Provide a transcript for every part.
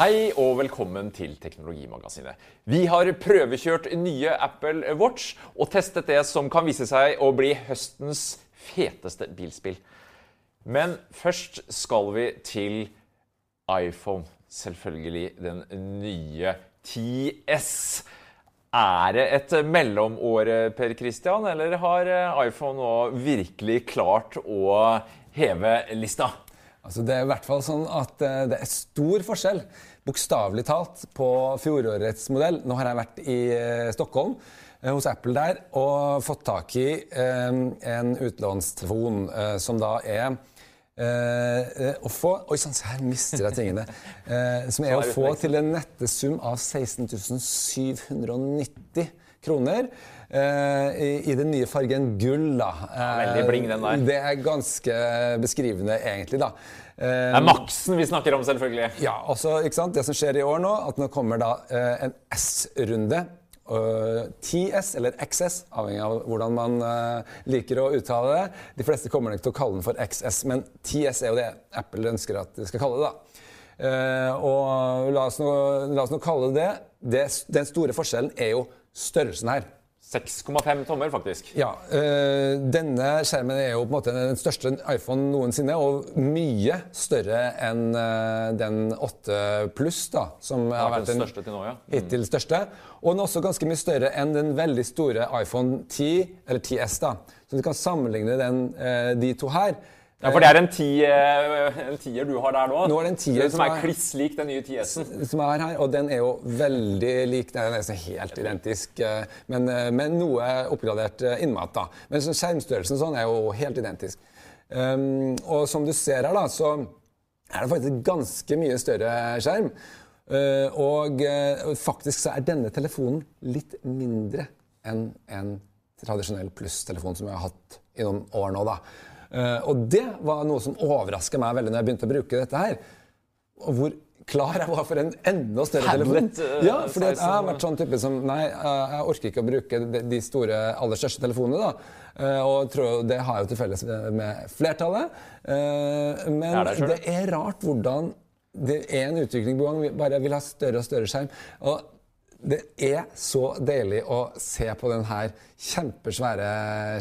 Hei og velkommen til Teknologimagasinet. Vi har prøvekjørt nye Apple Watch og testet det som kan vise seg å bli høstens feteste bilspill. Men først skal vi til iPhone. Selvfølgelig den nye 10S. Er det et mellomår, Per Christian, eller har iPhone nå virkelig klart å heve lista? Altså det er i hvert fall sånn at eh, det er stor forskjell, bokstavelig talt, på fjorårets modell. Nå har jeg vært i eh, Stockholm eh, hos Apple der og fått tak i en utlånstelefon som da er å få Oi sann, her mister jeg tingene. som er å få til en nette sum av 16 790 kroner. Uh, i, i, den nye fargen gull, da. Veldig bling, den der. Det er ganske beskrivende, egentlig, da. Uh, det er maksen vi snakker om, selvfølgelig. Ja, også, ikke sant? Det som skjer i år nå, at nå kommer da en S-runde. 10S eller XS, avhengig av hvordan man liker å uttale det. De fleste kommer nok til å kalle den for XS, men 10S er jo det Apple ønsker at de skal kalle det. da. og la oss, nå, la oss nå kalle det det. Den store forskjellen er jo størrelsen her. 6,5 tommer, faktisk. Ja. Øh, denne skjermen er jo på en måte den største iPhone noensinne, og mye større enn øh, den 8 pluss, da, som har, har vært den største til nå, ja. Mm. hittil største. Og den er også ganske mye større enn den veldig store iPhone 10, eller 10S, da. Så vi kan sammenligne den, øh, de to her. Ja, For det er en, eh, en tier du har der nå? Nå er det en tier som er kliss lik den nye 10S-en. Som er her, og den er jo veldig lik. Den er nesten helt identisk, eh, men med noe oppgradert innmat. da. Men skjermstørrelsen sånn er jo helt identisk. Um, og som du ser her, da, så er det faktisk ganske mye større skjerm. Uh, og uh, faktisk så er denne telefonen litt mindre enn en tradisjonell pluss-telefon som jeg har hatt i noen år nå. da. Uh, og det var noe som overraska meg veldig når jeg begynte å bruke dette her. Og hvor klar jeg var for en enda større telefon. Uh, ja, fordi jeg har vært sånn type som Nei, uh, jeg orker ikke å bruke de, store, aller største telefonene. da. og tror, det har jeg jo til felles med flertallet. men det er, det er rart hvordan det er en utvikling på gang. Vi bare vil ha større og større skjerm. Og det er så deilig å se på denne kjempesvære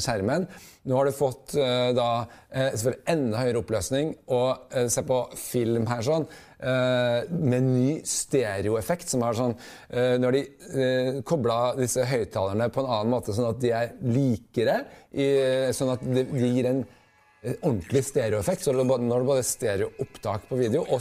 skjermen. Nå har du fått uh, da uh, enda høyere oppløsning og uh, se på film her sånn. med ny stereoeffekt, som har sånn Når de uh, kobla disse høyttalerne på en annen måte, sånn at de er likere, sånn at det de gir en ordentlig stereoeffekt. Så nå har du både stereoopptak på video og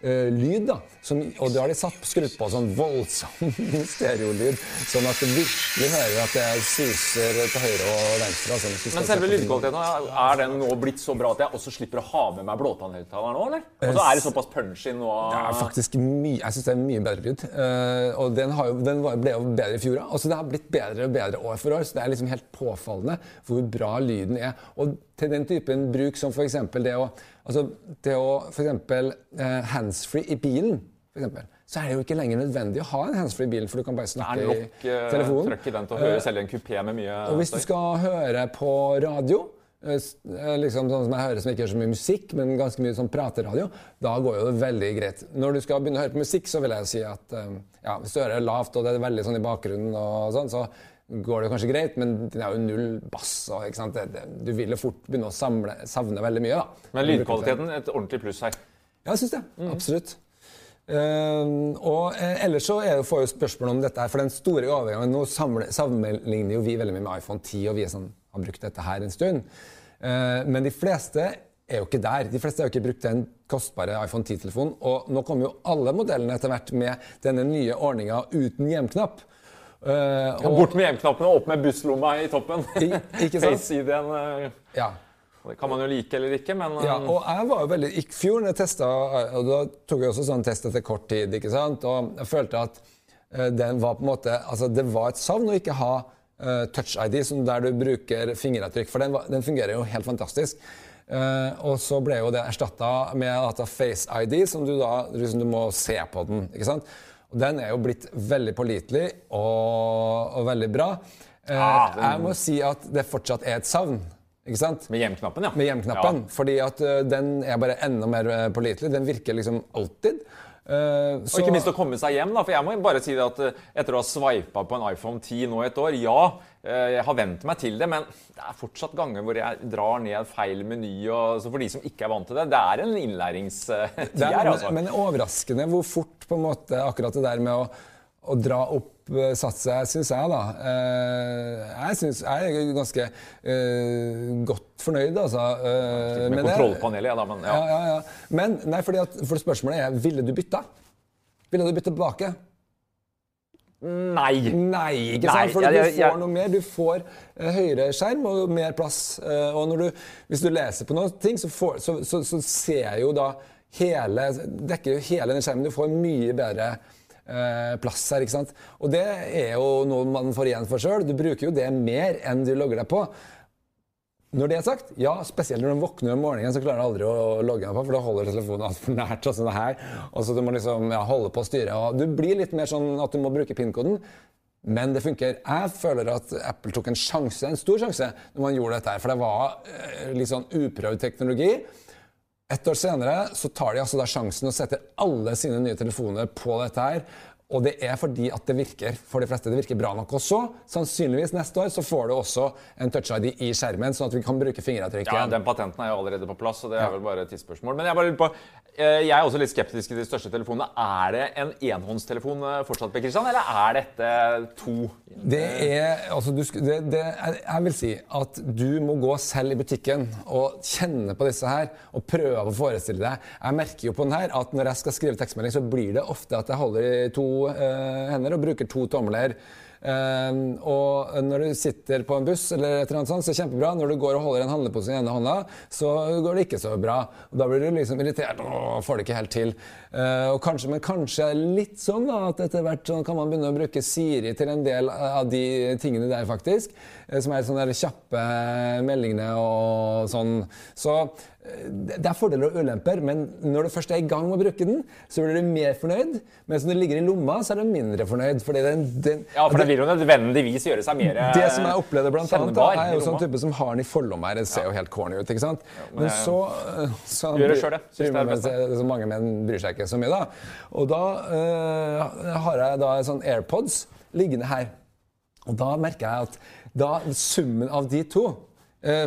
stereolyd. da. Som, og det har de satt skrudd på sånn voldsom stereolyd, sånn at du virkelig hører at det suser til høyre og venstre. Altså, Men selve lydkvaliteten, er den nå blitt så bra at jeg også slipper å ha med meg blåtannhøyttaler nå, eller? Og så er det såpass punchy nå? Det er faktisk mye, jeg syns det er mye bedre lyd. Uh, og den, jo, den, ble jo bedre i fjor. Altså, det har blitt bedre og bedre år for år, så det er liksom helt påfallende hvor bra lyden er. Og til den typen bruk som f.eks. det å, altså det å eksempel, uh, handsfree i bilen, for eksempel, så er det jo ikke lenger nødvendig å ha en handsfree i bilen, for du kan bare snakke nok, i telefonen. trøkk i den til å høre selv i en kupé med mye Og hvis du skal høre på radio, liksom sånn som jeg hører som ikke gjør så mye musikk, men ganske mye sånn prateradio, da går jo det veldig greit. Når du skal begynne å høre på musikk, så vil jeg si at ja, hvis du hører lavt og det er veldig sånn i bakgrunnen, og sånn, så går det kanskje greit, men det er jo null bass. Og, det, det, du vil jo fort begynne å samle, savne veldig mye. da. Men lydkvaliteten et ordentlig pluss her? Ja, jeg syns det. Mm. Absolutt. Uh, og uh, ellers så er får jo spørsmål om dette her, for den store overgangen Nå sammenligner jo vi veldig mye med iPhone 10, og vi sånn, har brukt dette her en stund. Uh, men de fleste er jo ikke der. De fleste har jo ikke brukt den kostbare iPhone 10-telefonen. Og nå kommer jo alle modellene etter hvert med denne nye ordninga uten hjemknapp. Uh, og, Bort med hjemknappene opp med busslomma i toppen. Ikke sant? Face-ID-en. Uh, ja. Det kan man jo like eller ikke, men Ja, og jeg var jo veldig I fjor når jeg testa, og da tok jeg også sånn test etter kort tid, ikke sant, og jeg følte at den var på en måte Altså, det var et savn å ikke ha uh, touch-ID, der du bruker fingeravtrykk, for den, var, den, fungerer jo helt fantastisk. Uh, og så ble jo det erstatta med face-ID, som du da liksom, du må se på den. ikke sant? Og den er jo blitt veldig pålitelig og, og veldig bra. Ah, den... Jeg må si at det fortsatt er et savn. Ikke sant? Med hjemknappen, ja. Med hjemknappen, ja. Fordi at uh, den er bare enda mer uh, pålitelig. Den virker liksom alltid. Uh, og ikke minst å komme seg hjem. da, for jeg må bare si det at Etter å ha sveipa på en iPhone 10 nå et år, ja, jeg har vent meg til det, men det er fortsatt ganger hvor jeg drar ned feil meny. Og, så for de som ikke er vant til det, det er en innlæringstid her. altså. Men, men overraskende hvor fort på en måte akkurat det der med å, å dra opp satset, syns jeg, da. Jeg, synes, jeg er ganske godt fornøyd, altså. med kontrollpanelet, ja da, men ja. ja, ja, Men nei, fordi at, for spørsmålet er ville du bytta? Ville du bytte tilbake? Nei. Nei, ikke sant? For du får noe mer. Du får uh, høyere skjerm og mer plass. Uh, og du, hvis du leser på noen ting, så, får, så, så, så ser jo da hele Dekker jo hele den skjermen. Du får mye bedre uh, plass her, ikke sant. Og det er jo noe man får igjen for sjøl. Du bruker jo det mer enn du logger deg på. Når det er sagt, ja, spesielt når du våkner om morgenen, så klarer du aldri å logge deg på, for da holder telefonen altfor nært. Og sånn her, og så du må liksom ja, holde på å styre. Og du blir litt mer sånn at du må bruke PIN-koden. Men det funker. Jeg føler at Apple tok en sjanse, en stor sjanse når man gjorde dette. her, For det var eh, litt sånn uprøvd teknologi. Et år senere så tar de altså da sjansen og setter alle sine nye telefoner på dette her. Og det er fordi at det virker for de fleste. Det virker bra nok også. Sannsynligvis neste år så får du også en touch-ID i skjermen, sånn at vi kan bruke fingeravtrykk Ja, den patenten er jo allerede på plass, så det er vel bare et tidsspørsmål. Men jeg, bare lurer på, eh, jeg er også litt skeptisk til de største telefonene. Er det en enhåndstelefon eh, fortsatt, Kristian, eller er dette to? Det er Altså, du, det, det, jeg vil si at du må gå selv i butikken og kjenne på disse her, og prøve å forestille deg. Jeg merker jo på den her at når jeg skal skrive tekstmelding, så blir det ofte at jeg holder i to uh, hender og bruker to tomler. Uh, og når du sitter på en buss, eller et eller annet sånt, så er det kjempebra. Når du går og holder en handlepose i ene hånda, så går det ikke så bra. Og Da blir du liksom irritert og får det ikke helt til. Uh, og kanskje, men kanskje litt sånn da, at etter hvert sånn, kan man begynne å bruke Siri til en del av de tingene der, faktisk. Uh, som er sånne der kjappe meldingene og sånn. Så det er fordeler og ulemper, men når du først er i gang med å bruke den, så blir du mer fornøyd. Mens når det ligger i lomma, så er du mindre fornøyd. Den, den, ja, for det vil jo nødvendigvis gjøre seg mer Det som jeg opplevde blant annet, da, er jo sånn type som har den i forlomma her. Det ser jo helt corny ut, ikke sant? Ja, men, men, så, så Gjør det sjøl, det. det så mange menn bryr seg ikke så mye, da. Og da øh, har jeg da sånn AirPods liggende her. Og da merker jeg at da summen av de to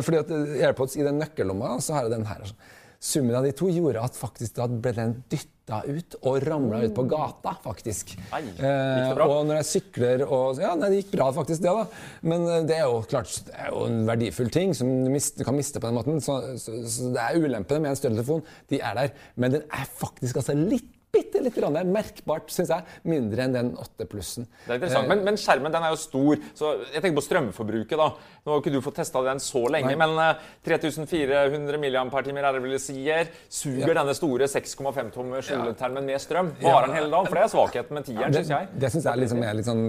fordi at eh, AirPods i den nøkkellomma, så har jeg den her. Summen av de to gjorde at faktisk da ble den dytta ut og ramla ut på gata, faktisk. Ei, gikk det bra? Eh, og når jeg sykler og Ja, nei, det gikk bra, faktisk, det, da. Men eh, det er jo klart det er jo en verdifull ting som du, mist, du kan miste på den måten. Så, så, så det er ulempene med en større telefon. De er der. Men den er faktisk altså litt bitte litt merkbart, syns jeg, mindre enn den 8 plussen. Det er interessant, men, men, skjermen den er jo stor, så jeg tenker på strømforbruket. da. Nå har ikke du fått testa den så lenge, Nei. men uh, 3400 mAh er det vel sier. Suger ja. denne store 6,5 tommer skjuletermen med strøm? Varer den hele dagen? For det er svakheten med tieren, syns jeg. Det syns jeg liksom er litt sånn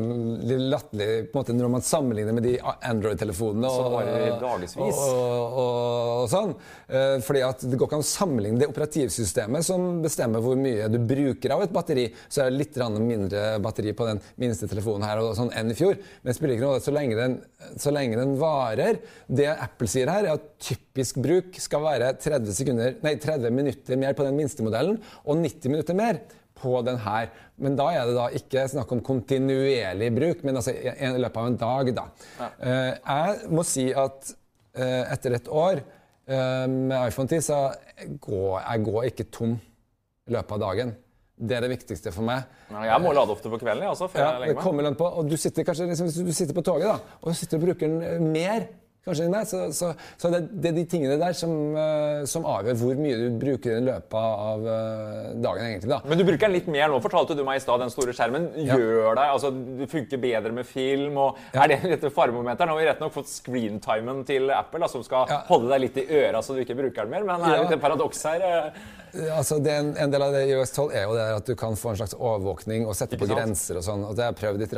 latterlig på en måte når man sammenligner med de Android-telefonene og, og, og, og, sånn. Uh, fordi at det går ikke an å sammenligne det operativsystemet som bestemmer hvor mye du bruker av et batteri, så er det litt mindre batteri på den minste telefonen her og sånn enn i fjor. Men det spiller ikke noe rolle så lenge den, så lenge den varer. Det Apple sier her, er at typisk bruk skal være 30, sekunder, nei, 30 minutter mer på den minste modellen og 90 minutter mer på den her. Men da er det da ikke snakk om kontinuerlig bruk, men altså i løpet av en dag, da. Ja. Uh, jeg må si at uh, etter et år uh, med iPhone 10 så går jeg går ikke tom i løpet av dagen. Det er det viktigste for meg. Ja, jeg må lade ofte på kvelden. Altså, før ja, jeg legger meg. På, og du sitter kanskje, liksom, Hvis du sitter på toget da, og sitter og bruker den mer kanskje nei, så, så, så det, det, er de tingene der som, uh, som, avgjør hvor mye du bruker i løpet av uh, dagen. egentlig da. Men du bruker den litt mer nå, fortalte du meg i stad. Den store skjermen ja. gjør deg, altså du funker bedre med film. og ja. Er det dette faremomentet? Nå har vi rett nok fått screentimen til Apple, da, som skal ja. holde deg litt i øra så du ikke bruker den mer. Men er det et paradoks her? Uh, Altså, en, en, del av det i US-12 er jo det at du kan få en slags overvåkning og sette på grenser og sånn. og Det har jeg prøvd litt.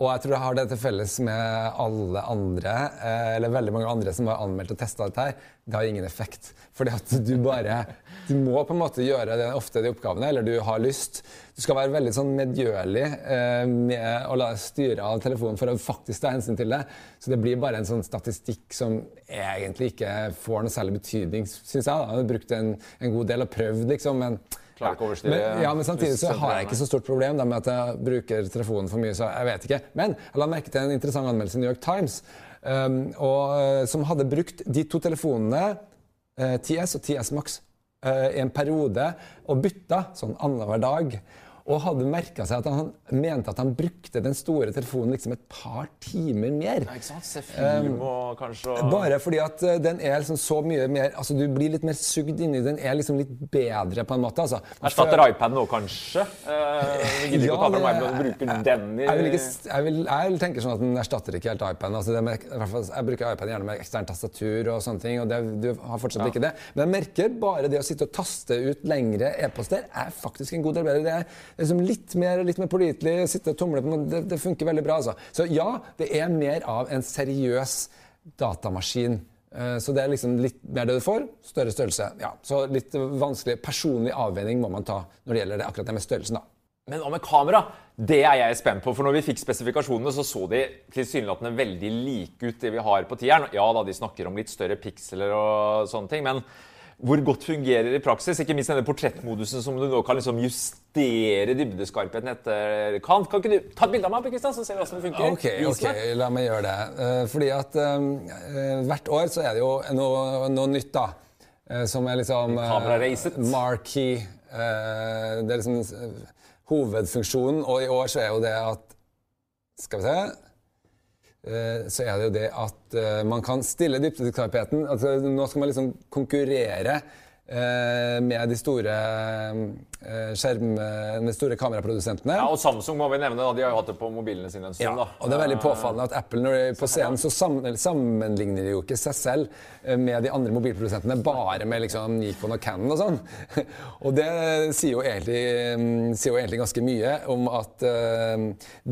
Og jeg tror jeg har det til felles med alle andre, eh, eller veldig mange andre som har anmeldt og testa dette her. det har ingen effekt. Fordi at du bare Du må på en måte gjøre det, ofte de oppgavene, eller du har lyst. Du skal være veldig sånn medgjørlig eh, med å la deg styre av telefonen for å faktisk ta hensyn til det. Så det blir bare en sånn statistikk som egentlig ikke får noe særlig betydning, syns jeg. da. Jeg har brukt en, en god del og prøvd, liksom. men Klarer ikke å overstyre men, ja, men samtidig så har jeg ikke så stort problem da, med at jeg bruker telefonen for mye. så jeg vet ikke. Men jeg la merke til en interessant anmeldelse i New York Times um, og, uh, som hadde brukt de to telefonene, uh, 10S og 10S Max, uh, i en periode og bytta sånn annenhver dag og hadde merka seg at han mente at han brukte den store telefonen liksom et par timer mer. Ja, ikke sant? Se film Um, og kanskje og- Bare fordi at eh, den er liksom så mye mer Altså Du blir litt mer sugd inni den. er liksom litt bedre, på en måte. altså. Erstatter iPad nå, kanskje? Eh, vi gidder ikke å ta fra meg, men du bruker den i jeg vil, ikke, jeg, vil, jeg tenker sånn at den erstatter ikke helt iPaden. Altså det med, i hvert fall, jeg bruker iPaden gjerne med ekstern tastatur og sånne ting. og det, Du har fortsatt ikke det. Men jeg merker bare det å sitte og taste ut lengre e-poster er faktisk en god del bedre. Det er liksom litt mer, litt mer pålitelig. Sitte og tumle på det, det funker veldig bra. altså. Så ja, det er mer av en seriøs datamaskin. Eh, Så det er liksom litt mer det du får. Større størrelse. Ja, Så litt vanskelig personlig avveining må man ta når det gjelder det, akkurat det med størrelsen. da. Men hva med kamera? Det er jeg spent på. For når vi fikk spesifikasjonene, så så de tilsynelatende veldig like ut, det vi har på tieren. Ja da, de snakker om litt større piksler og sånne ting, men hvor godt fungerer i praksis? Ikke minst denne portrettmodusen som du nå kan liksom justere dybdeskarpheten etter kant. Kan ikke du ta et bilde av meg, Kristian, så ser vi hvordan det funker? Ok, ok, la meg gjøre det. Eh, fordi at eh, hvert år så er det jo noe, noe nytt, da. som er liksom uh. Marquee. eh, det er liksom hovedfunksjonen. Og i år så er jo det at Skal vi se Så er det jo det at eh, man kan stille dybdeskarpheten. Altså, nå skal man liksom konkurrere eh, med de store eh, skjerm... De store kameraprodusentene. Ja, og Samsung må vi nevne, da. de har jo hatt det på mobilene sine en stund. Ja, da. og det er veldig påfallende at Apple når de er på scenen så sammenligner de jo ikke seg selv eh, med de andre mobilprodusentene, bare med liksom Nikon og Canon og sånn. Og det sier jo egentlig, mm, sier jo egentlig ganske mye om at eh,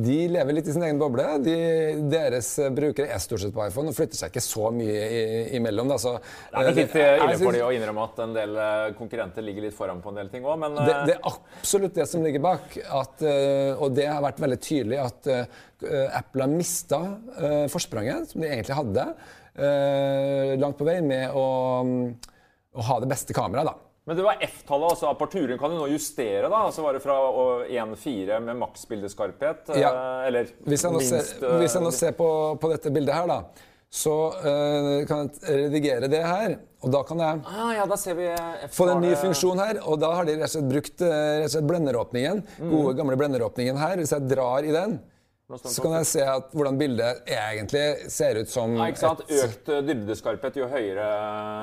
de lever litt i sin egen boble. De, deres brukere er stort sett på iPhone og flytter seg ikke så mye imellom. Da, så, Det er nok eh, litt eh, ille for de å innrømme at en del eh, konkurrenter ligger litt foran på en del ting òg, men det, eh, det er absolutt det som ligger bak. At, eh, og det har vært veldig tydelig at Apple har mista forspranget som de egentlig hadde, langt på vei med å, å ha det beste kameraet. da. Men det var F-tallet, altså aperturen kan du nå justere, da? Altså var det fra 1,4 med maks bildeskarphet? Ja. Eller Hvis jeg nå ser, minst eh, hvis jeg nå ser på, på dette bildet her, da, så eh, kan jeg redigere det her. Og da kan jeg ah, Ja, da ser vi få en ny funksjon her, og da har de rett og slett brukt eh, og slett blenderåpningen. Gode, gamle blenderåpningen her. Hvis jeg drar i den, så kan jeg se at hvordan bildet egentlig ser ut som ja, ikke sant? et Økt eh, dybdeskarphet jo høyere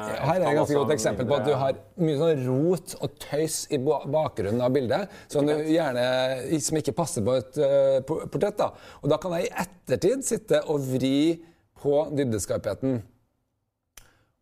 Her er et ganske godt eksempel på at du har mye sånn rot og tøys i bakgrunnen av bildet, som, gjerne, som ikke passer på et uh, portrett. Da. Og da kan jeg i ettertid sitte og vri på dybdeskarpheten.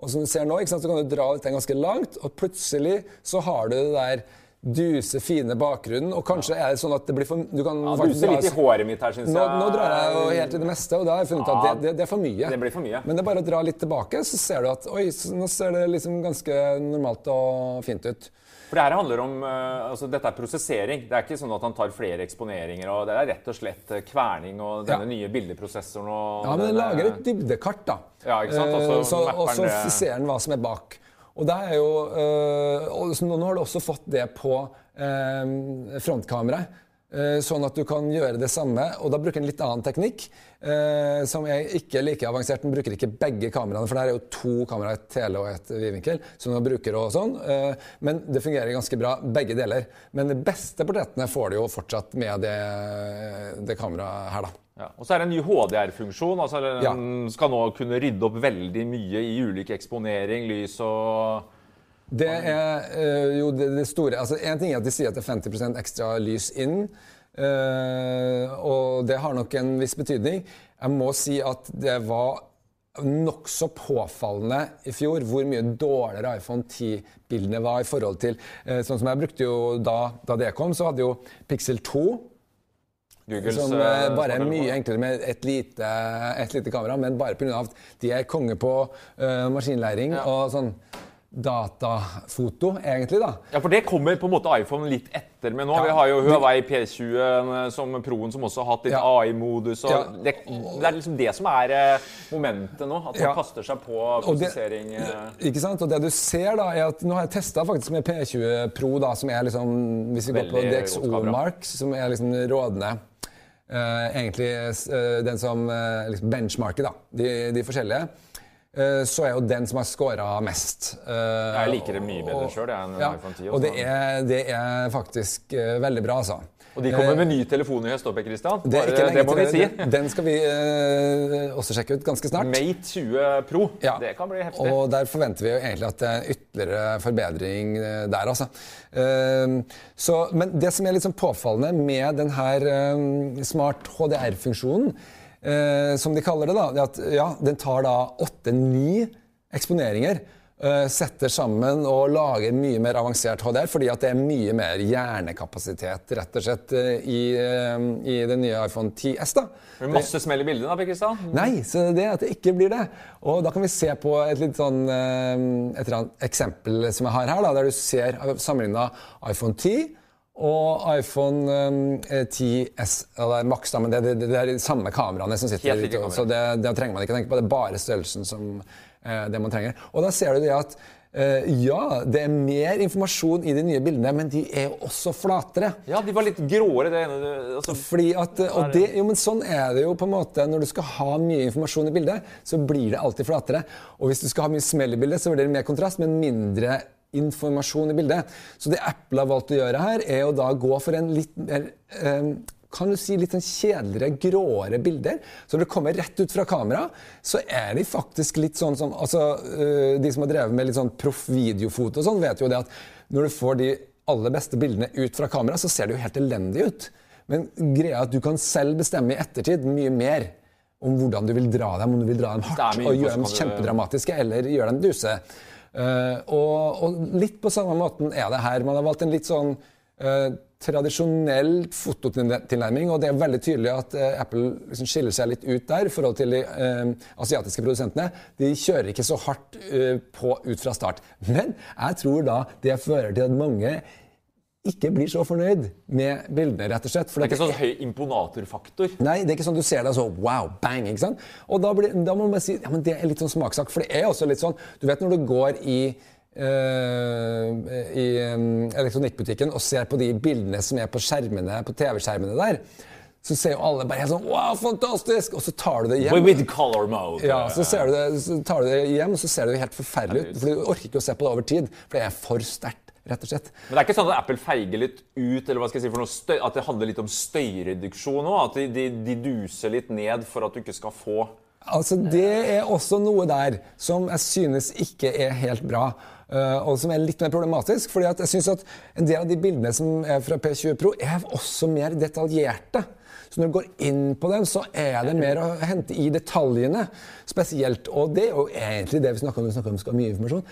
Og som du ser nå, ikke sant, så kan du dra dette ganske langt, og plutselig så har du det der duse, fine bakgrunnen, og kanskje er det sånn at det blir for Du kan Ja, faktisk dra- litt i håret mitt her, syns jeg. nå, nå drar jeg jo helt i det meste, og da har jeg funnet ja, at det, det, det er for mye. det blir for mye. Men det er bare å dra litt tilbake, så ser du at oi, nå ser det liksom ganske normalt og fint ut. For det her handler om eh, altså Dette er prosessering. Det er ikke sånn at han tar flere eksponeringer. og Det er rett og slett eh, kverning og denne Ja. nye bildeprosessoren og Ja, men den lager et dybdekart, da. Ja, ikke sant? Og så Eh, og så ser han hva som er bak. Og det er jo eh, så Nå har du også fått det på eh, frontkameraet. Eh, Sånn at du kan gjøre det samme, og da bruker en litt annen teknikk. eh, som er ikke like avansert. Den bruker ikke begge kameraene, for det her er jo to kameraer, et tele og et vidvinkel. som den bruker og sånn. eh, men det fungerer ganske bra, begge deler. Men de beste portrettene får du jo fortsatt med det, det kameraet her, da. Ja. Og så er det en ny HDR-funksjon. altså Ja. Den skal nå kunne rydde opp veldig mye i ulik eksponering, lys og Det er eh, jo det, det store altså En ting er at de sier at det er 50 ekstra lys inn. eh, og det har nok en viss betydning. Jeg må si at det var nokså påfallende i fjor hvor mye dårligere iPhone 10-bildene var i forhold til eh, Sånn som jeg brukte jo da, da det kom, så hadde jo Pixel 2 Googles, som bare er mye enklere med et lite, et lite kamera, men bare pga. at de er konge på maskinlæring Ja. og sånn datafoto, egentlig, da. Ja, for det kommer på en måte iPhone litt etter med nå. Ja, Vi har jo Huawei P20 eh, som Proen som også har hatt litt Ja. AI-modus. Ja. det, det er liksom det som er eh, momentet nå. At man kaster seg på prosessering. det- eh. Ikke sant? Og det du ser da, er at Nå har jeg testa faktisk med P20 Pro, da, som er liksom Hvis vi går på DXO. Mark, som er liksom rådende uh, Egentlig uh, den som uh, liksom benchmarker, da. De, de forskjellige. Eh, så er jo den som har scora mest. Eh, Jeg liker det mye bedre sjøl enn ja, iPhone 10 Og det er, det er faktisk eh, veldig bra, altså. Og de kommer med ny telefon i høst, òg, jeg, Christian. Det, er det må vi si. Den skal vi eh, også sjekke ut ganske snart. Mate 20 Pro. Ja. Det kan bli heftig. Og der forventer vi jo egentlig at det er ytterligere forbedring der, altså. Uh, så, men det som er litt sånn påfallende med denne smart HDR-funksjonen, eh, som de kaller det, da, det at ja, den tar da åtte-ni eksponeringer. eh, setter sammen og lager mye mer avansert HDR, fordi at det er mye mer hjernekapasitet rett og slett eh, i, eh, i den nye iPhone 10S. da. Det blir Masse smell i bildet, da, Kristian? Nei, så det at det ikke blir det. Og da kan vi se på et litt sånn eh, et eller annet eksempel som jeg har her, da, der du ser sammenligna iPhone 10 og iPhone eh, 10S. Ja, det er maks, da, men det, det, det er de samme kameraene som sitter Helt like så det, det trenger man ikke tenke på. Det er bare størrelsen som eh, det man trenger. Og da ser du det at eh, ja, det er mer informasjon i de nye bildene, men de er jo også flatere. Ja, de var litt gråere, det ene. Altså, Fordi at, og det, jo, men Sånn er det jo på en måte når du skal ha mye informasjon i bildet. Så blir det alltid flatere. Og hvis du skal ha mye smell i bildet, så blir det mer kontrast, men mindre informasjon i bildet. Så det Apple har valgt å gjøre her, er å da gå for en litt mer um, kan du si litt sånn kjedeligere, gråere bilder. Så når det kommer rett ut fra kamera, så er de faktisk litt sånn som altså, øh, De som har drevet med litt sånn proff videofoto og sånn, vet jo det at når du får de aller beste bildene ut fra kamera, så ser det jo helt elendig ut. Men greia er at du kan selv bestemme i ettertid mye mer om hvordan du vil dra dem. Om du vil dra dem hardt og gjøre dem kjempedramatiske, eller gjøre dem duse. Eh, og, og litt på samme måten er det her. Man har valgt en litt sånn eh, tradisjonell fototilnærming, og det er veldig tydelig at eh, Apple liksom skiller seg litt ut der i forhold til de eh, asiatiske produsentene. De kjører ikke så hardt eh, på ut fra start. Men jeg tror da det fører til at mange ikke blir så fornøyd med bildene, rett og slett. Det er ikke sånn høy imponatorfaktor. Nei, det er ikke sånn du ser deg så wow, bang, ikke sant? Og da, blir, da må man bare si ja, men det er litt sånn smakssak, for det er også litt sånn Du vet når du går i uh, i um, elektronikkbutikken og ser på de bildene som er på skjermene, på TV-skjermene der, så ser jo alle bare helt sånn Wow, fantastisk! Og så tar du det hjem. With color mode. Ja, så, ser du det, så tar du det hjem, og så ser det helt forferdelig ut. For du orker ikke å se på det over tid, for det er for sterkt, rett og slett. Men det er ikke sånn at Apple feiger litt ut, eller hva skal jeg si for noe støy, at det handler litt om støyreduksjon òg? At de, de, de duser litt ned for at du ikke skal få Altså, Det er også noe der som jeg synes ikke er helt bra. eh, og som er litt mer problematisk. fordi at jeg synes at En del av de bildene som er fra P20 Pro, er også mer detaljerte. Så når du går inn på dem, så er det mer å hente i detaljene spesielt. Og det er jo egentlig det vi snakker om når vi snakker om skal mye informasjon.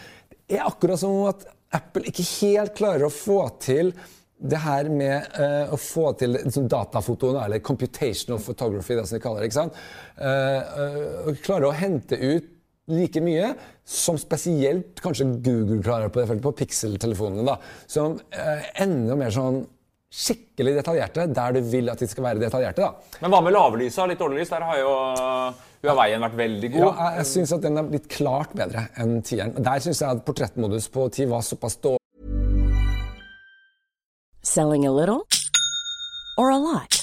Er akkurat som at Apple ikke helt klarer å få til det her med uh, å få til liksom, datafotoen, eller computational photography, det som de kaller det. ikke sant? Uh, uh, og klare å hente ut like mye som spesielt kanskje Google klarer på det feltet, på Pixel-telefonene. da, Som uh, enda mer sånn skikkelig detaljerte, der du vil at de skal være detaljerte. da. Men hva med lavlysa? Litt dårlig lys? Der har jo uh, Huaweien vært veldig god. Ja, jeg, jeg syns at den er blitt klart bedre enn tieren. Der syns jeg at portrettmodus på ti var såpass dårlig. Selling a little or a lot?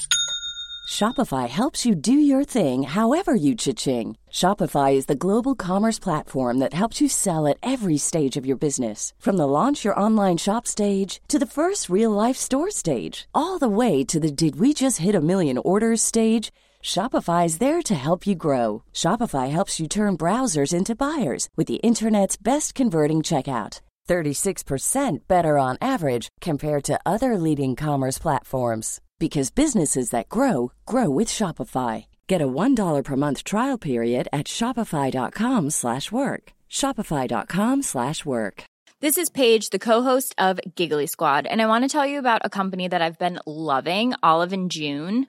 Shopify helps you do your thing however you cha-ching. Shopify is the global commerce platform that helps you sell at every stage of your business. From the launch your online shop stage to the first real life store stage, all the way to the did we just hit a million orders stage. Shopify is there to help you grow. Shopify helps you turn browsers into buyers with the internet's best converting checkout. 36% better on average compared to other leading commerce platforms because businesses that grow grow with Shopify. Get a $1 per month trial period at shopify.com/work. slash work. shopify.com/work. slash work. This is Paige, the co-host of Giggly Squad, and I want to tell you about a company that I've been loving, Olive and June.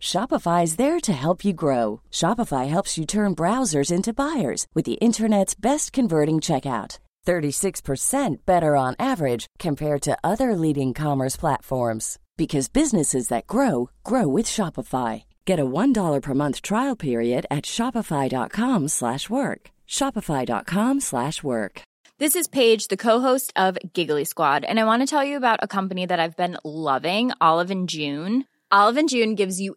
Shopify is there to help you grow. Shopify helps you turn browsers into buyers with the internet's best converting checkout. 36% better on average compared to other leading commerce platforms because businesses that grow grow with Shopify. Get a $1 per month trial period at shopify.com/work. shopify.com/work. This is Paige, the co-host of Giggly Squad, and I want to tell you about a company that I've been loving, Olive and June. Olive and June gives you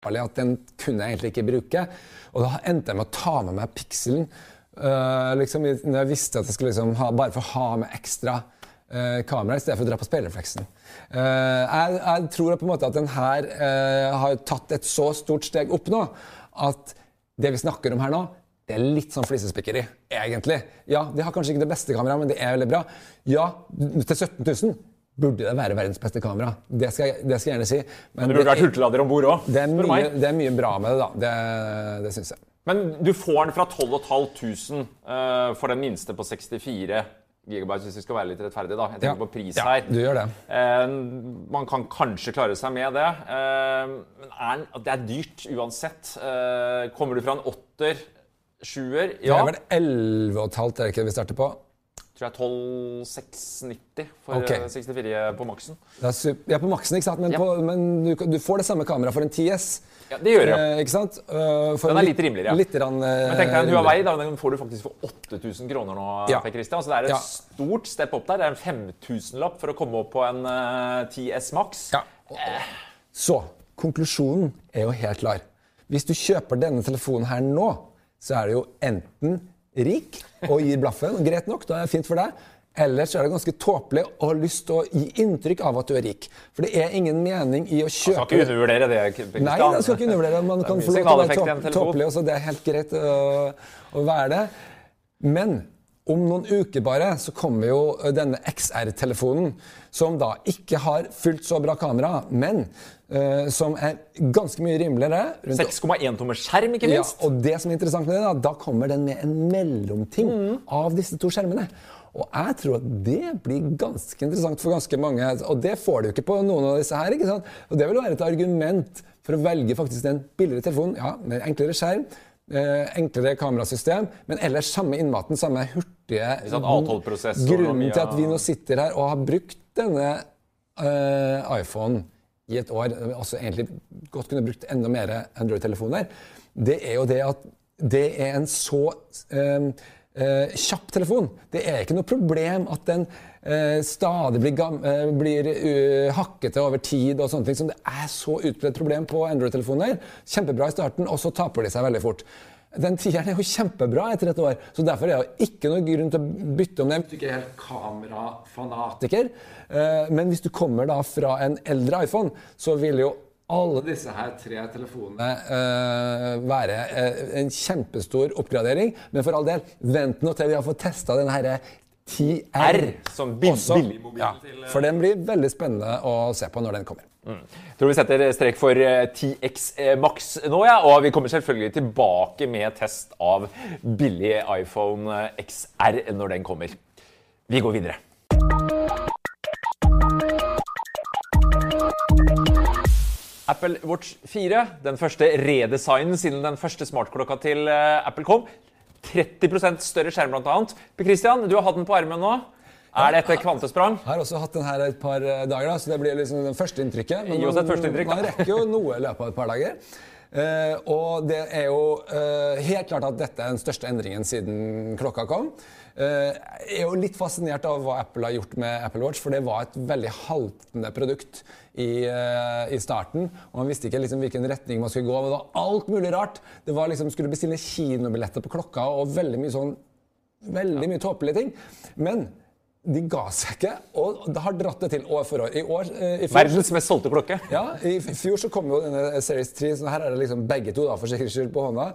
At den kunne jeg egentlig ikke bruke. Og da endte jeg med å ta med meg pikselen. Uh, liksom, når jeg visste at jeg skulle liksom ha, bare få ha med ekstra uh, kamera i stedet for å dra på speilrefleksen. Uh, jeg, jeg, tror på en måte at den her har tatt et så stort steg opp nå at det vi snakker om her nå, det er litt sånn flisespikkeri, egentlig. Ja, de har kanskje ikke det beste kameraet, men det er veldig bra. Ja, til 17 000 burde det være verdens beste kamera. Det skal, jeg, det skal jeg gjerne si. Men, Men det burde vært hurtiglader om bord òg. Det, er mye bra med det, da. Det, det syns jeg. Men du får den fra 12 500 uh, for den minste på 64 gigabyte, hvis vi skal være litt rettferdig. da. Jeg tenker ja. på pris ja, her. Du gjør det. Uh, man kan kanskje klare seg med det. Uh, men er, det er dyrt uansett. Uh, kommer du fra en åtter, sjuer Ja. Det er vel 11,5 er det ikke vi starter på? Tror jeg 12,690 for okay. 64 på maksen. ja, på maksen, ikke sant? Men, ja. på, men du, du, får det samme kameraet for en 10S. Ja, det gjør jeg. Eh, ikke sant? Uh, den er litt rimeligere, ja. Litt rann, uh, men tenk deg en Huawei, da, den får du faktisk for 8000 kroner nå. Ja. Per Christian. Så det er et ja. stort step opp der. Det er en 5000-lapp for å komme opp på en uh, 10S Max. Ja. Eh. Så konklusjonen er jo helt klar. Hvis du kjøper denne telefonen her nå, så er det jo enten rik og gir blaffen. Greit nok, da er det fint for deg. Ellers er det ganske tåpelig å ha lyst til å gi inntrykk av at du er rik. For det er ingen mening i å kjøpe Man skal ikke undervurdere det. Nei, jeg skal ikke undervurdere det. Man kan få lov til å være tåpelig, og så det er helt greit å, å være det. Men om noen uker bare så kommer jo denne XR-telefonen, som da ikke har fullt så bra kamera, men uh, som er ganske mye rimeligere. 6,1 tommer skjerm, ikke minst. Ja, og det som er interessant med det, da, da kommer den med en mellomting mm. av disse to skjermene. Og jeg tror at det blir ganske interessant for ganske mange. Og det får du ikke på noen av disse her. ikke sant? Og det vil være et argument for å velge faktisk den billigere telefonen. Ja, med enklere skjerm, eh, enklere kamerasystem, men ellers samme innmaten, samme hurtige Grunnen til at vi nå sitter her og har brukt denne uh, iPhone i et år, altså egentlig godt kunne brukt enda mer Android-telefoner, det er jo det at det er en så uh, uh, kjapp telefon. Det er ikke noe problem at den stadig blir, blir hakkete over tid og sånne ting. Som det er så utbredt problem på Android-telefoner. Kjempebra i starten, og så taper de seg veldig fort. Den tieren er jo kjempebra etter et år, så derfor er det ikke noe grunn til å bytte om den. Du er ikke helt kamerafanatiker. uh, Men hvis du kommer da fra en eldre iPhone, så vil jo alle disse her tre telefonene uh, være uh, en kjempestor oppgradering. Men for all del, vent nå til vi har fått testa den herre 10R. Som også. Ja, eh, for den blir veldig spennende å se på når den kommer. Tror vi setter strek for eh, 10X Max nå, ja. Og vi kommer selvfølgelig tilbake med test av billig iPhone eh, XR når den kommer. Vi går videre. Apple Watch 4, den første redesignen siden den første smartklokka til eh, Apple kom. 30 større skjerm, blant annet. Christian, du har hatt den på armen nå. Er det et kvantesprang? Jeg har også hatt den her et par eh, dager, da, så det blir liksom det første inntrykket. Men Gi oss et første inntrykk, da. man rekker jo noe i løpet av et par dager. Uh, og det er jo uh, helt klart at dette er den største endringen siden klokka kom. Eh, jeg er jo litt fascinert av hva Apple har gjort med Apple Watch, for det var et veldig haltende produkt i, eh, i starten. Og man visste ikke liksom hvilken retning man skulle gå. Det var alt mulig rart. Det var liksom, skulle bestille kinobilletter på klokka og veldig mye sånn Veldig mye tåpelige ting. Men de ga seg ikke, og det har dratt det til år for år. I år, eh, i fjor, Verdens mest solgte klokke. ja, I fjor så kom jo denne Series 3, så her er det liksom begge to da, for sikkerhets skyld på hånda.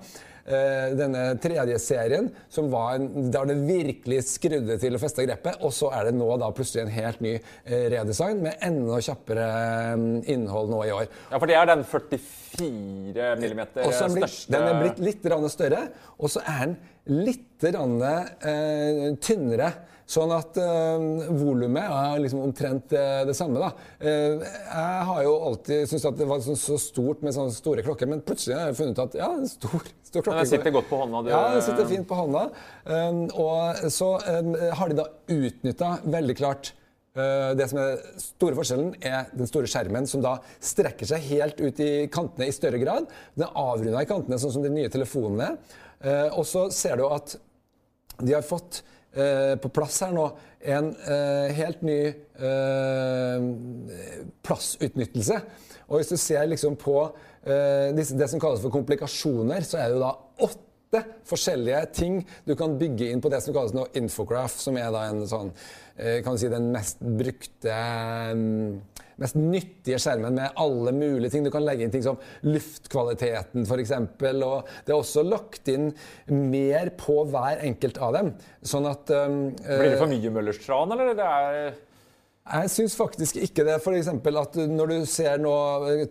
Eh, denne tredje serien, som var en, der det virkelig skrudde til å feste grepet. Og så er det nå da plutselig en helt ny eh, redesign med enda kjappere eh, innhold nå i år. Ja, for det er den 44 millimeter Og så er den blitt, største den er blitt litt større, og så er den litt rann, eh, tynnere. Sånn at øh, volumet er liksom omtrent det, det samme. da. Uh, jeg har jo alltid syntes at det var sånn, så stort med sånne store klokker, men plutselig har jeg funnet ut at ja, en stor, stor klokke den sitter godt på hånda, du. Ja, den sitter fint på hånda. Um, og så um, har de da utnytta veldig klart uh, det som er store forskjellen, er den store skjermen som da strekker seg helt ut i kantene i større grad. Den er avrunda i kantene, sånn som de nye telefonene. Uh, og så ser du at de har fått eh, på plass her nå en eh, helt ny eh, plassutnyttelse. Og hvis du ser liksom på eh, det som kalles for komplikasjoner, så er det jo da åtte forskjellige ting du kan bygge inn på det som kalles noe infograph, som er da en sånn eh, si den mest brukte mm, mest nyttige skjermen med alle mulige ting. Du kan legge inn ting som luftkvaliteten f.eks. Og det er også lagt inn mer på hver enkelt av dem. Sånn at um, Blir det for mye Møllers tran, eller? Det er... jeg syns faktisk ikke det. For at når du ser nå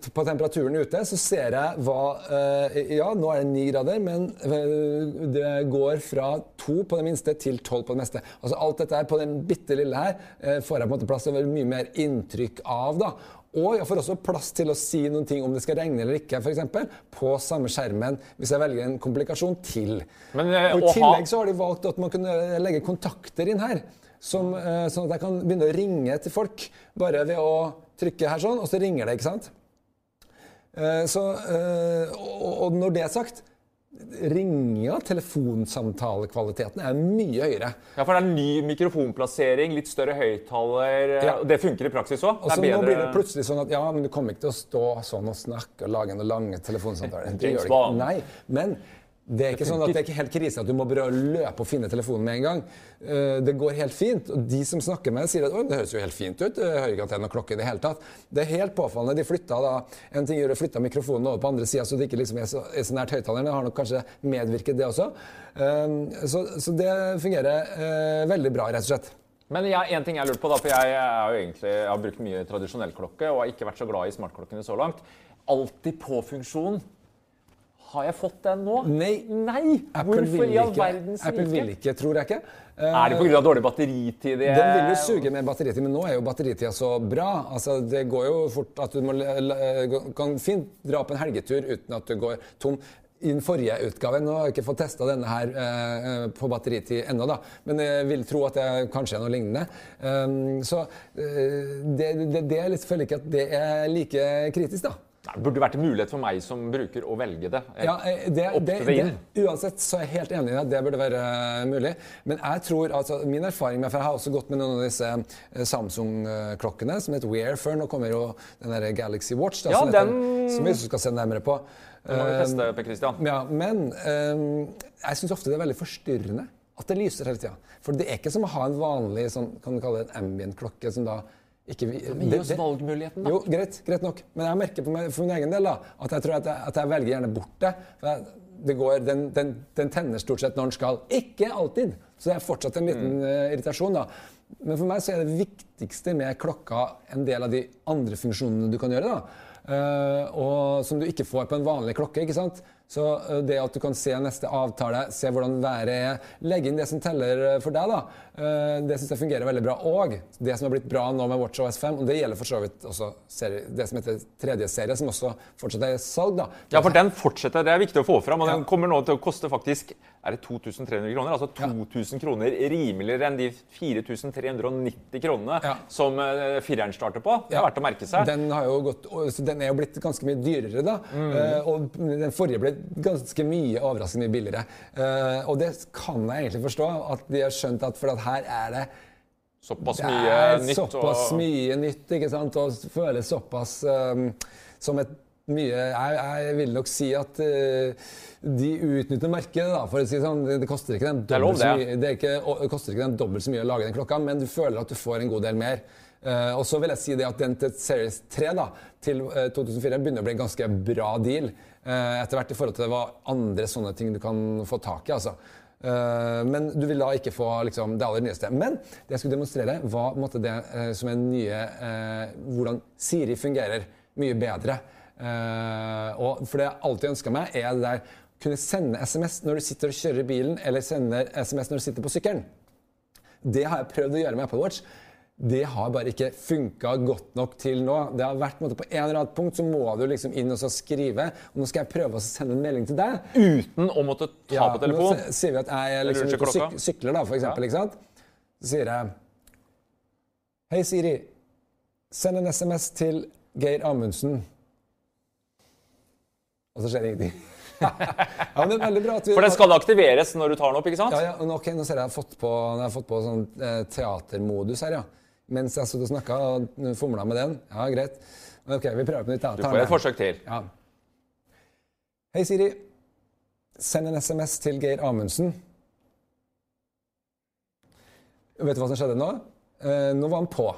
på temperaturen ute, så ser jeg hva eh, Ja, nå er det ni grader, men eh, det går fra to på det minste til tolv på det meste. Altså Alt dette her på den bitte lille her eh, får jeg på en måte plass til mye mer inntrykk av. da. Og jeg får også plass til å si noen ting om det skal regne eller ikke, eksempel, på samme skjermen hvis jeg velger en komplikasjon til. Men, og I tillegg så har de valgt at man kunne legge kontakter inn her. Som, eh, sånn at jeg kan begynne å ringe til folk bare ved å trykke her sånn, og så ringer det, ikke sant? Eh, så, eh, og, når det er sagt, ringa, telefonsamtalekvaliteten er mye høyere. Ja, for det er ny mikrofonplassering, litt større høyttaler. Ja. Det funker i praksis òg. Og så nå blir det plutselig sånn at ja, men du kommer ikke til å stå sånn og snakke og lage noen lange telefonsamtaler. Det gjør det ikke. Nei, men det er ikke sånn at det er ikke helt krise at du må bare løpe og finne telefonen med en gang. Eh, Det går helt fint. Og de som snakker med deg, sier at det høres jo helt fint ut. Jeg hører ikke at det er noe klokke i det hele tatt. Det er helt påfallende. De flytta da En ting gjør å flytte mikrofonen over på andre sida, så det ikke liksom er så, er så nært høyttaleren. Det har nok kanskje medvirket, det også. Eh, Så, så det fungerer eh, veldig bra, rett og slett. Men jeg, en ting jeg lurer på, da, for jeg, egentlig, jeg har brukt mye tradisjonell klokke og har ikke vært så glad i smartklokkene så langt. Alltid på-funksjon. Har jeg fått den nå? Nei. Nei! Apple Hvorfor i all ikke. rike? Apple vil ikke, tror jeg ikke. Uh, Er det pga. dårlig batteritid? det- Den vil jo suge med batteritid, men nå er jo batteritida så bra. Altså, det går jo fort at du må, kan fint dra på en helgetur uten at du går tom. I den forrige utgaven, nå har jeg ikke fått testa denne her uh, på batteritid ennå, da, men jeg vil tro at det kanskje er noe lignende. Um, så uh, det, det, det er litt, føler ikke at det er like kritisk, da. Nei, burde vært en mulighet for meg som bruker å velge det. Ja, eh, det, det, det det, uansett så er jeg helt enig i at det burde være eh, mulig. Men jeg tror, altså min erfaring med, for jeg har også gått med noen av disse eh, Samsung-klokkene som heter Wear før. Nå kommer jo den der Galaxy Watch, da, Ja, som, heter, som vi skal se nærmere på. Den må vi teste, Per Christian. Ja, men jeg syns ofte det er veldig forstyrrende at det lyser hele tida. For det er ikke som å ha en vanlig sånn, kan du kalle det en ambient-klokke som da ikke vi, Men gi oss valgmuligheten, da. Jo, greit, greit nok. Men jeg merker på meg, for min egen del da, at jeg tror at jeg, at jeg velger gjerne bort det. Jeg, det går, den, den, den tenner stort sett når den skal. Ikke alltid. Så det er fortsatt en liten eh, irritasjon. da. Men for meg så er det viktigste med klokka en del av de andre funksjonene du kan gjøre. da. Eh, og som du ikke får på en vanlig klokke. ikke sant? Så eh, det at du kan se neste avtale, se hvordan været er, legge inn det som teller eh, for deg, da, det syns jeg fungerer veldig bra. Og det som har blitt bra nå med WatchOS 5, og det gjelder for så vidt også serie, det som heter tredje serie, som også fortsatt er i salg, da. Ja, for den fortsetter. Det er viktig å få fram. Og den kommer nå til å koste faktisk er det 2300 kroner. Altså 2000 kroner rimeligere enn de 4390 kronene Ja. som fireren starter på. Det er Ja. verdt å merke seg. Den, har jo gått, den den er jo blitt ganske mye dyrere, da. Eh, og den forrige ble ganske mye overraskende mye billigere. Uh, og det kan jeg egentlig forstå, at de har skjønt at for at her er det Såpass det mye er nytt. såpass og... mye nytt, ikke sant? Og føles såpass um, som et mye Jeg, jeg vil nok si at uh, de utnytter markedet, da, for å si sånn. Det, det koster ikke er dobbelt så mye det, er ikke, det koster ikke dem dobbelt så mye å lage den klokka, men du føler at du får en god del mer. Eh, og så vil jeg si det at den til Series 3 da, til uh, 2004 begynner å bli en ganske bra deal. Uh, etter hvert i forhold til hva andre sånne ting du kan få tak i. altså. Eh, men du vil da ikke få liksom, det aller nyeste. Men det jeg skulle demonstrere, var måtte, det eh, som er nye eh, Hvordan Siri fungerer mye bedre. Eh, og for det jeg alltid ønska meg, er det der kunne sende SMS når du sitter og kjører bilen, eller sende SMS når du sitter på sykkelen. Det har jeg prøvd å gjøre med Apple Watch. Det har bare ikke funka godt nok til nå. Det har vært på, en måte, på en eller annen punkt så må du liksom inn og så skrive. Og nå skal jeg prøve å sende en melding til deg. Uten å måtte ta Ja, på telefonen. Nå sier vi at jeg liksom syk sykler, da, for eksempel. Ikke sant? Så sier jeg Hei, Siri. Send en SMS til Geir Amundsen. Og så skjer det ingenting. ja, men det er veldig bra at vi For den skal aktiveres når du tar den opp, ikke sant? ja, ja, ok, Nå ser jeg jeg har fått på, jeg har fått på sånn eh, teatermodus her, ja. Mens jeg satt og snakka og fomla med den. Ja, greit. Ok, vi prøver på nytt. da. Du får et forsøk til. Ja. Hei, Siri. Send en SMS til Geir Amundsen. Vet du hva som skjedde nå? Eh, nå var han på.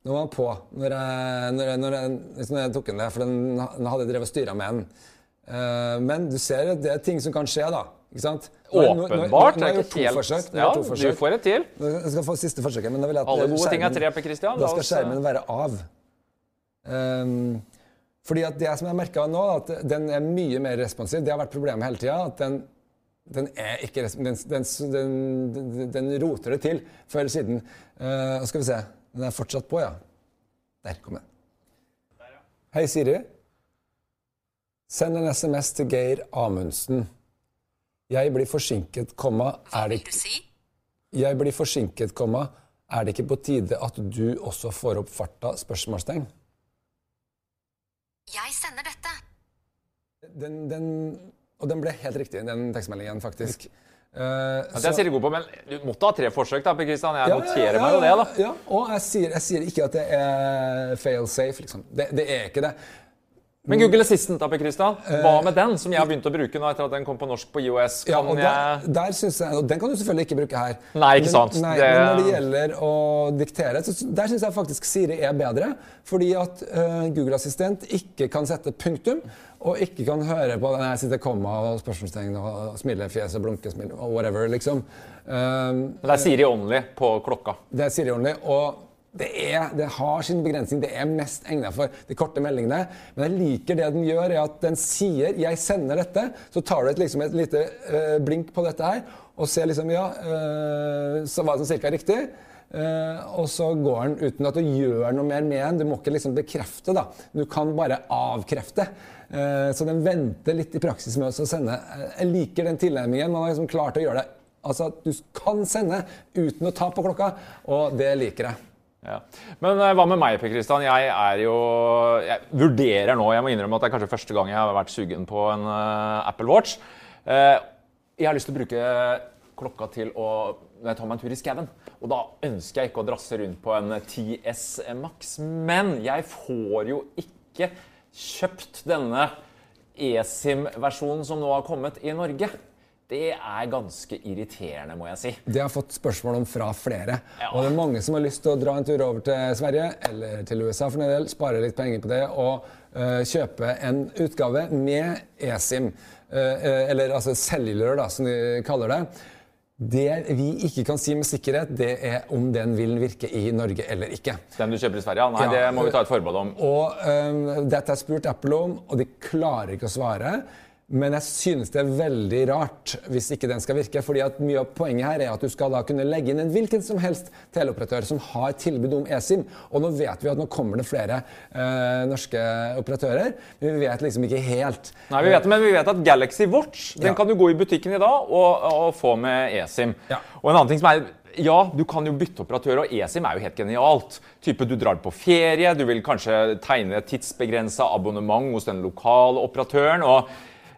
Nå var han på når jeg, når jeg, når jeg, liksom når jeg tok den der, for den, den hadde drevet og styra med den. Eh, men du ser at det er ting som kan skje, da. Ikke sant? Nå- nå- nå- nå- Åpenbart. Nå har gjort to forsøk. Nå Ja, gjort du får et til. Jeg skal få siste forsøket, men da vil jeg at Alle gode ting er tre, Per Christian. Da skal skjermen være av. Um, fordi at det som jeg merka nå, at den er mye mer responsiv. Det har vært problemet hele tida. At den, den er ikke den, den, den roter det til før eller siden. Uh, skal vi se. Den er fortsatt på, ja. Der kom den. Hei, Siri. Send en SMS til Geir Amundsen. Jeg blir forsinket, komma. Er det ikke Jeg blir forsinket, komma. Er det ikke på tide at du også får opp farta? spørsmålstegn? Jeg sender dette. Den, den, og den ble helt riktig, den tekstmeldingen, faktisk. Uh, Ja, det så- er Siri god på, men du måtte ha tre forsøk, da, Per Christian. Jeg Ja, noterer ja, meg jo det, da. Ja, og jeg sier, jeg sier ikke at det er fail safe, liksom. Det, det er ikke det. Men Google Assistant, da, Per Christian. Hva med den, som jeg har begynt å bruke nå etter at den kom på norsk på IOS? Ja, Kan og jeg der, der synes jeg, og Den kan du selvfølgelig ikke bruke her. Nei, ikke sant. Men, nei, Det- men når det gjelder å diktere, så der syns jeg faktisk Siri er bedre. Fordi at uh, Google Assistent ikke kan sette punktum, og ikke kan høre på den her sitter komma og spørsmålstegn og smilefjes og blunkesmil og whatever, liksom. Um, Det er Siri Only på klokka. det er Siri Only, og det, er, det har sin begrensning. Det er mest egnet for de korte meldingene. Men jeg liker det den gjør, er at den sier 'jeg sender dette'. Så tar du et, liksom et lite øh, blink på dette her og ser liksom Ja, øh, så var det sånn riktig. Uh, og så går den uten at du gjør noe mer med den. Du må ikke liksom bekrefte, da. Du kan bare avkrefte. Uh, så den venter litt i praksis med å sende. Jeg liker den tilnærmingen. Man har liksom klart å gjøre det. Altså du kan sende uten å ta på klokka, og det liker jeg. Ja. Men eh, hva med meg, Per Kristian? Jeg er jo Jeg vurderer nå Jeg må innrømme at det er kanskje første gang jeg har vært sugen på en uh, Apple Watch. Uh, jeg har lyst til å bruke klokka til å når jeg tar meg en tur i skauen. Og da ønsker jeg ikke å drasse rundt på en 10S Max. Men jeg får jo ikke kjøpt denne eSIM-versjonen som nå har kommet i Norge, det er ganske irriterende, må jeg si. Det har jeg fått spørsmål om fra flere. Ja. Og det er mange som har lyst til å dra en tur over til Sverige, eller til USA for en del, spare litt penger på det og uh, kjøpe en utgave med eSIM. Uh, uh, eller altså cellular, da, som de kaller det. Det vi ikke kan si med sikkerhet, det er om den vil virke i Norge eller ikke. Den du kjøper i Sverige? Nei, Ja. det må vi ta et forbehold om. Og øhm, Dette har spurt Apple om, og de klarer ikke å svare. Men jeg synes det er veldig rart hvis ikke den skal virke. fordi at mye av Poenget her er at du skal da kunne legge inn en hvilken som helst teleoperatør som har tilbud om eSIM. Og nå vet vi at nå kommer det flere øh, norske operatører, men vi vet liksom ikke helt. Nei, vi vet men vi vet at Galaxy Watch den Ja. kan du gå i butikken i dag og, og få med eSIM. Ja. Og en annen ting som er ja, du kan jo bytte operatør, og eSIM er jo helt genialt. Type Du drar på ferie, du vil kanskje tegne et tidsbegrensa abonnement hos den lokale operatøren. og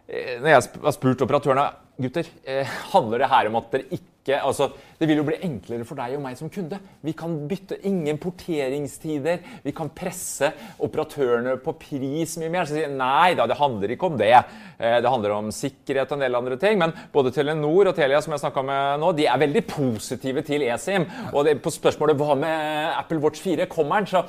når jeg har spurt operatørene gutter, eh, handler det her om at dere ikke altså, Det vil jo bli enklere for deg og meg som kunde. Vi kan bytte ingen porteringstider. Vi kan presse operatørene på pris mye mer. Så sier nei da, det handler ikke om det. Eh, det handler om sikkerhet og en del andre ting. Men både Telenor og Telia som jeg snakket med nå, de er veldig positive til eSIM. Og det, på spørsmålet hva med Apple Watch 4, kommer den? Så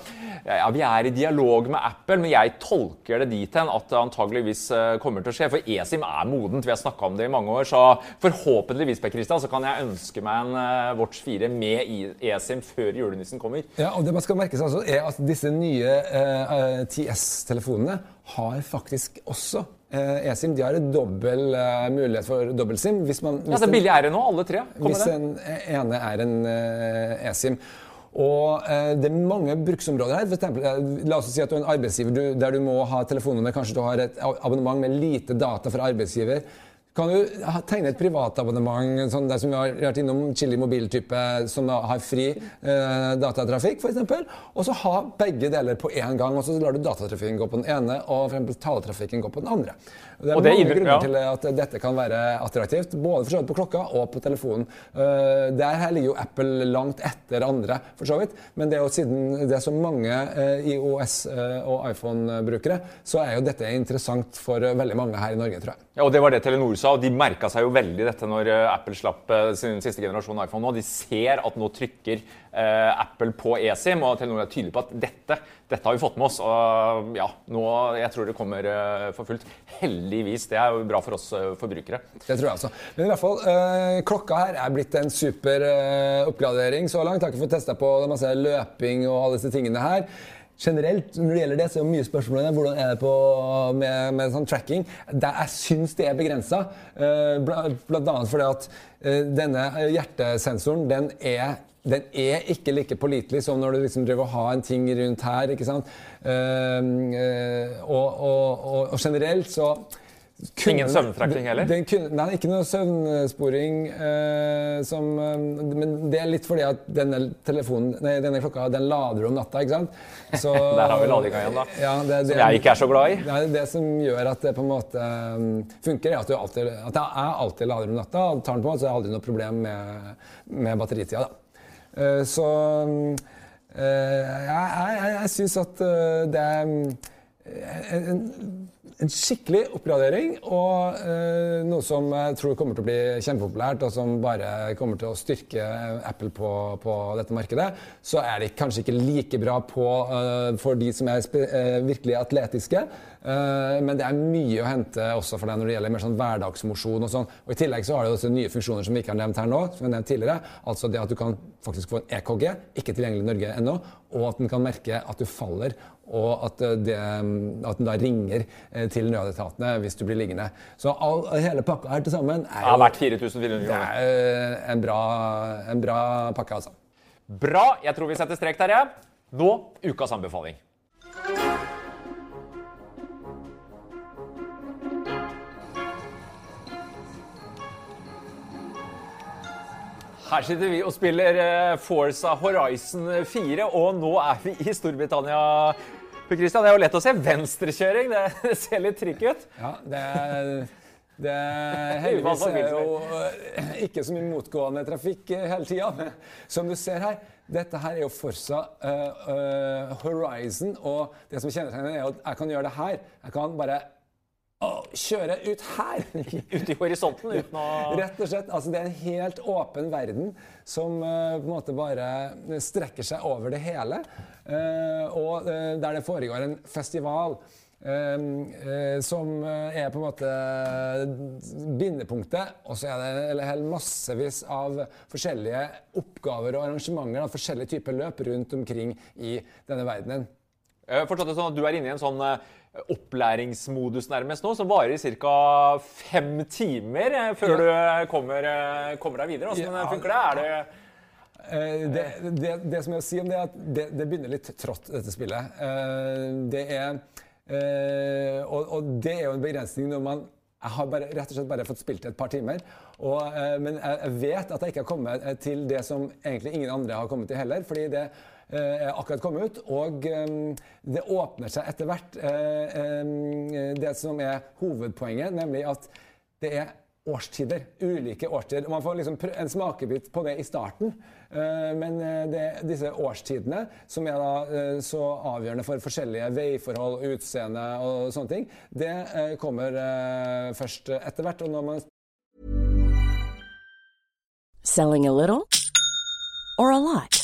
ja, vi er i dialog med Apple, men jeg tolker det dit hen at det antageligvis eh, kommer til å skje. For eSIM er modent. Vi har snakka om det i mange år. Så forhåpentligvis Per Christian, så kan jeg ønske meg en eh, Watch 4 med eSIM før julenissen kommer. Ja, og det man skal merke seg altså er at disse nye eh, TS-telefonene har faktisk også eh, eSIM. De har en dobbel eh, mulighet for dobbel-SIM. Hvis man Ja, det så billig er det nå, alle tre. Kommer Hvis den ene er en eh, eSIM. Og eh, Det er mange bruksområder her. For eksempel, eh, la oss si at du er en arbeidsgiver du, der du må ha telefonnummer. Kanskje du har et abonnement med lite data fra arbeidsgiver. Kan du tegne et privatabonnement sånn der som vi har vært innom, Chili mobiltype, som har fri eh, datatrafikk, f.eks., og så ha begge deler på én gang. og Så lar du datatrafikken gå på den ene, og for taletrafikken gå på den andre. Det er Og det mange innebærer- grunner ja. til at dette kan være attraktivt, både for så vidt på klokka og på telefonen. Uh, der her ligger jo Apple langt etter andre, for så vidt. Men det er jo siden det er så mange uh, IOS- eh, og iPhone-brukere, så er jo dette interessant for veldig mange her i Norge, tror jeg. Ja, og Det var det Telenor sa, og de merka seg jo veldig dette når eh, Apple slapp eh, sin siste generasjon iPhone nå. De ser at nå trykker eh, Apple på eSIM, og Telenor er tydelig på at dette, dette har vi fått med oss. Og ja, nå, jeg tror det kommer eh, for fullt. Heldigvis. Det er jo bra for oss eh, forbrukere. Det tror jeg også. Men i hvert fall, eh, klokka her er blitt en super oppgradering så langt. Har ikke fått testa på masse løping og alle disse tingene her. Generelt, når det gjelder det, så er jo mye spørsmål om hvordan er det på, med, med sånn tracking. Der jeg syns det er begrensa. Uh, blant annet fordi at eh, denne hjertesensoren, den er den er ikke like pålitelig som når du liksom driver og har en ting rundt her. ikke sant? Eh, eh, og, og, og, og generelt så kunne- Ingen søvnfrakting heller? Den kunne, nei, ikke noe søvnsporing. eh, som, eh, men det er litt fordi at denne, telefonen, nei, denne klokka den lader om natta. ikke sant? Så, Der har vi ladinga igjen, da. Ja, det, det, Som jeg ikke er så glad i. Det, er det som gjør at det på en måte um, funker, er at, alltid, at jeg alltid lader om natta. og Tar den på, så er det aldri noe problem med, med batteritida. da. Eh, så eh, jeg, jeg, jeg syns at eh, det er en, en, en skikkelig oppgradering, og eh, noe som jeg tror kommer til å bli kjempepopulært, og som bare kommer til å styrke Apple på, på dette markedet. Så er det kanskje ikke like bra på, eh, for de som er eh, virkelig atletiske, eh, men det er mye å hente også for deg når det gjelder mer sånn hverdagsmosjon og sånn. Og I tillegg så har det også nye funksjoner som vi ikke har nevnt her nå, som jeg nevnt tidligere. Altså det at du kan faktisk få en EKG, ikke tilgjengelig i Norge ennå, og at den kan merke at du faller, og at, eh, det, at den da ringer eh, til nødetatene hvis du blir liggende. Så all, hele pakka her til sammen er har jo vært 4400 det kroner. er, eh, en, bra, en bra pakke, altså. Bra. Jeg tror vi setter strek der, jeg. Nå ukas anbefaling. Her sitter vi og spiller eh, Forza Horizon 4, og nå er vi i Storbritannia. Per Christian, Det er jo lett å se venstrekjøring. Det, det ser litt trikk ut. Ja, det er, det heldigvis er jo eh, ikke så mye motgående trafikk eh, hele tida. Som du ser her, dette her er jo Forsa uh, uh, Horizon, og det som kjennetegner er at jeg kan gjøre det her. Jeg kan bare kjøre ut her. ut i horisonten uten å Rett og slett. Altså, det er en helt åpen verden som uh, på en måte bare strekker seg over det hele. Uh, og uh, der det foregår en festival. som er på en måte bindepunktet. Og så er det helt massevis av forskjellige oppgaver og arrangementer av forskjellige typer løp rundt omkring i denne verdenen. Jeg har forstått det sånn at Du er inne i en sånn opplæringsmodus nærmest nå, som varer i ca. fem timer eh, før du kommer, eh, kommer deg videre. Hvordan ja, funker det? Er det eh, det, det, det, som jeg vil si om det, er at det, det begynner litt trått, dette spillet. Det er og, og, det er jo en begrensning når man jeg har bare, rett og slett bare fått spilt et par timer. Og, men jeg vet at jeg ikke har kommet til det som egentlig ingen andre har kommet til heller. fordi det er eh, akkurat kommet ut. Og ehm, det åpner seg etter hvert eh, det som er hovedpoenget, nemlig at det er årstider. Ulike årstider. Man får liksom en smakebit på det i starten. Eh, men det, disse årstidene, som er da så avgjørende for forskjellige veiforhold, utseende og sånne ting, det kommer først etter hvert. Og når man Selling a little or a lot?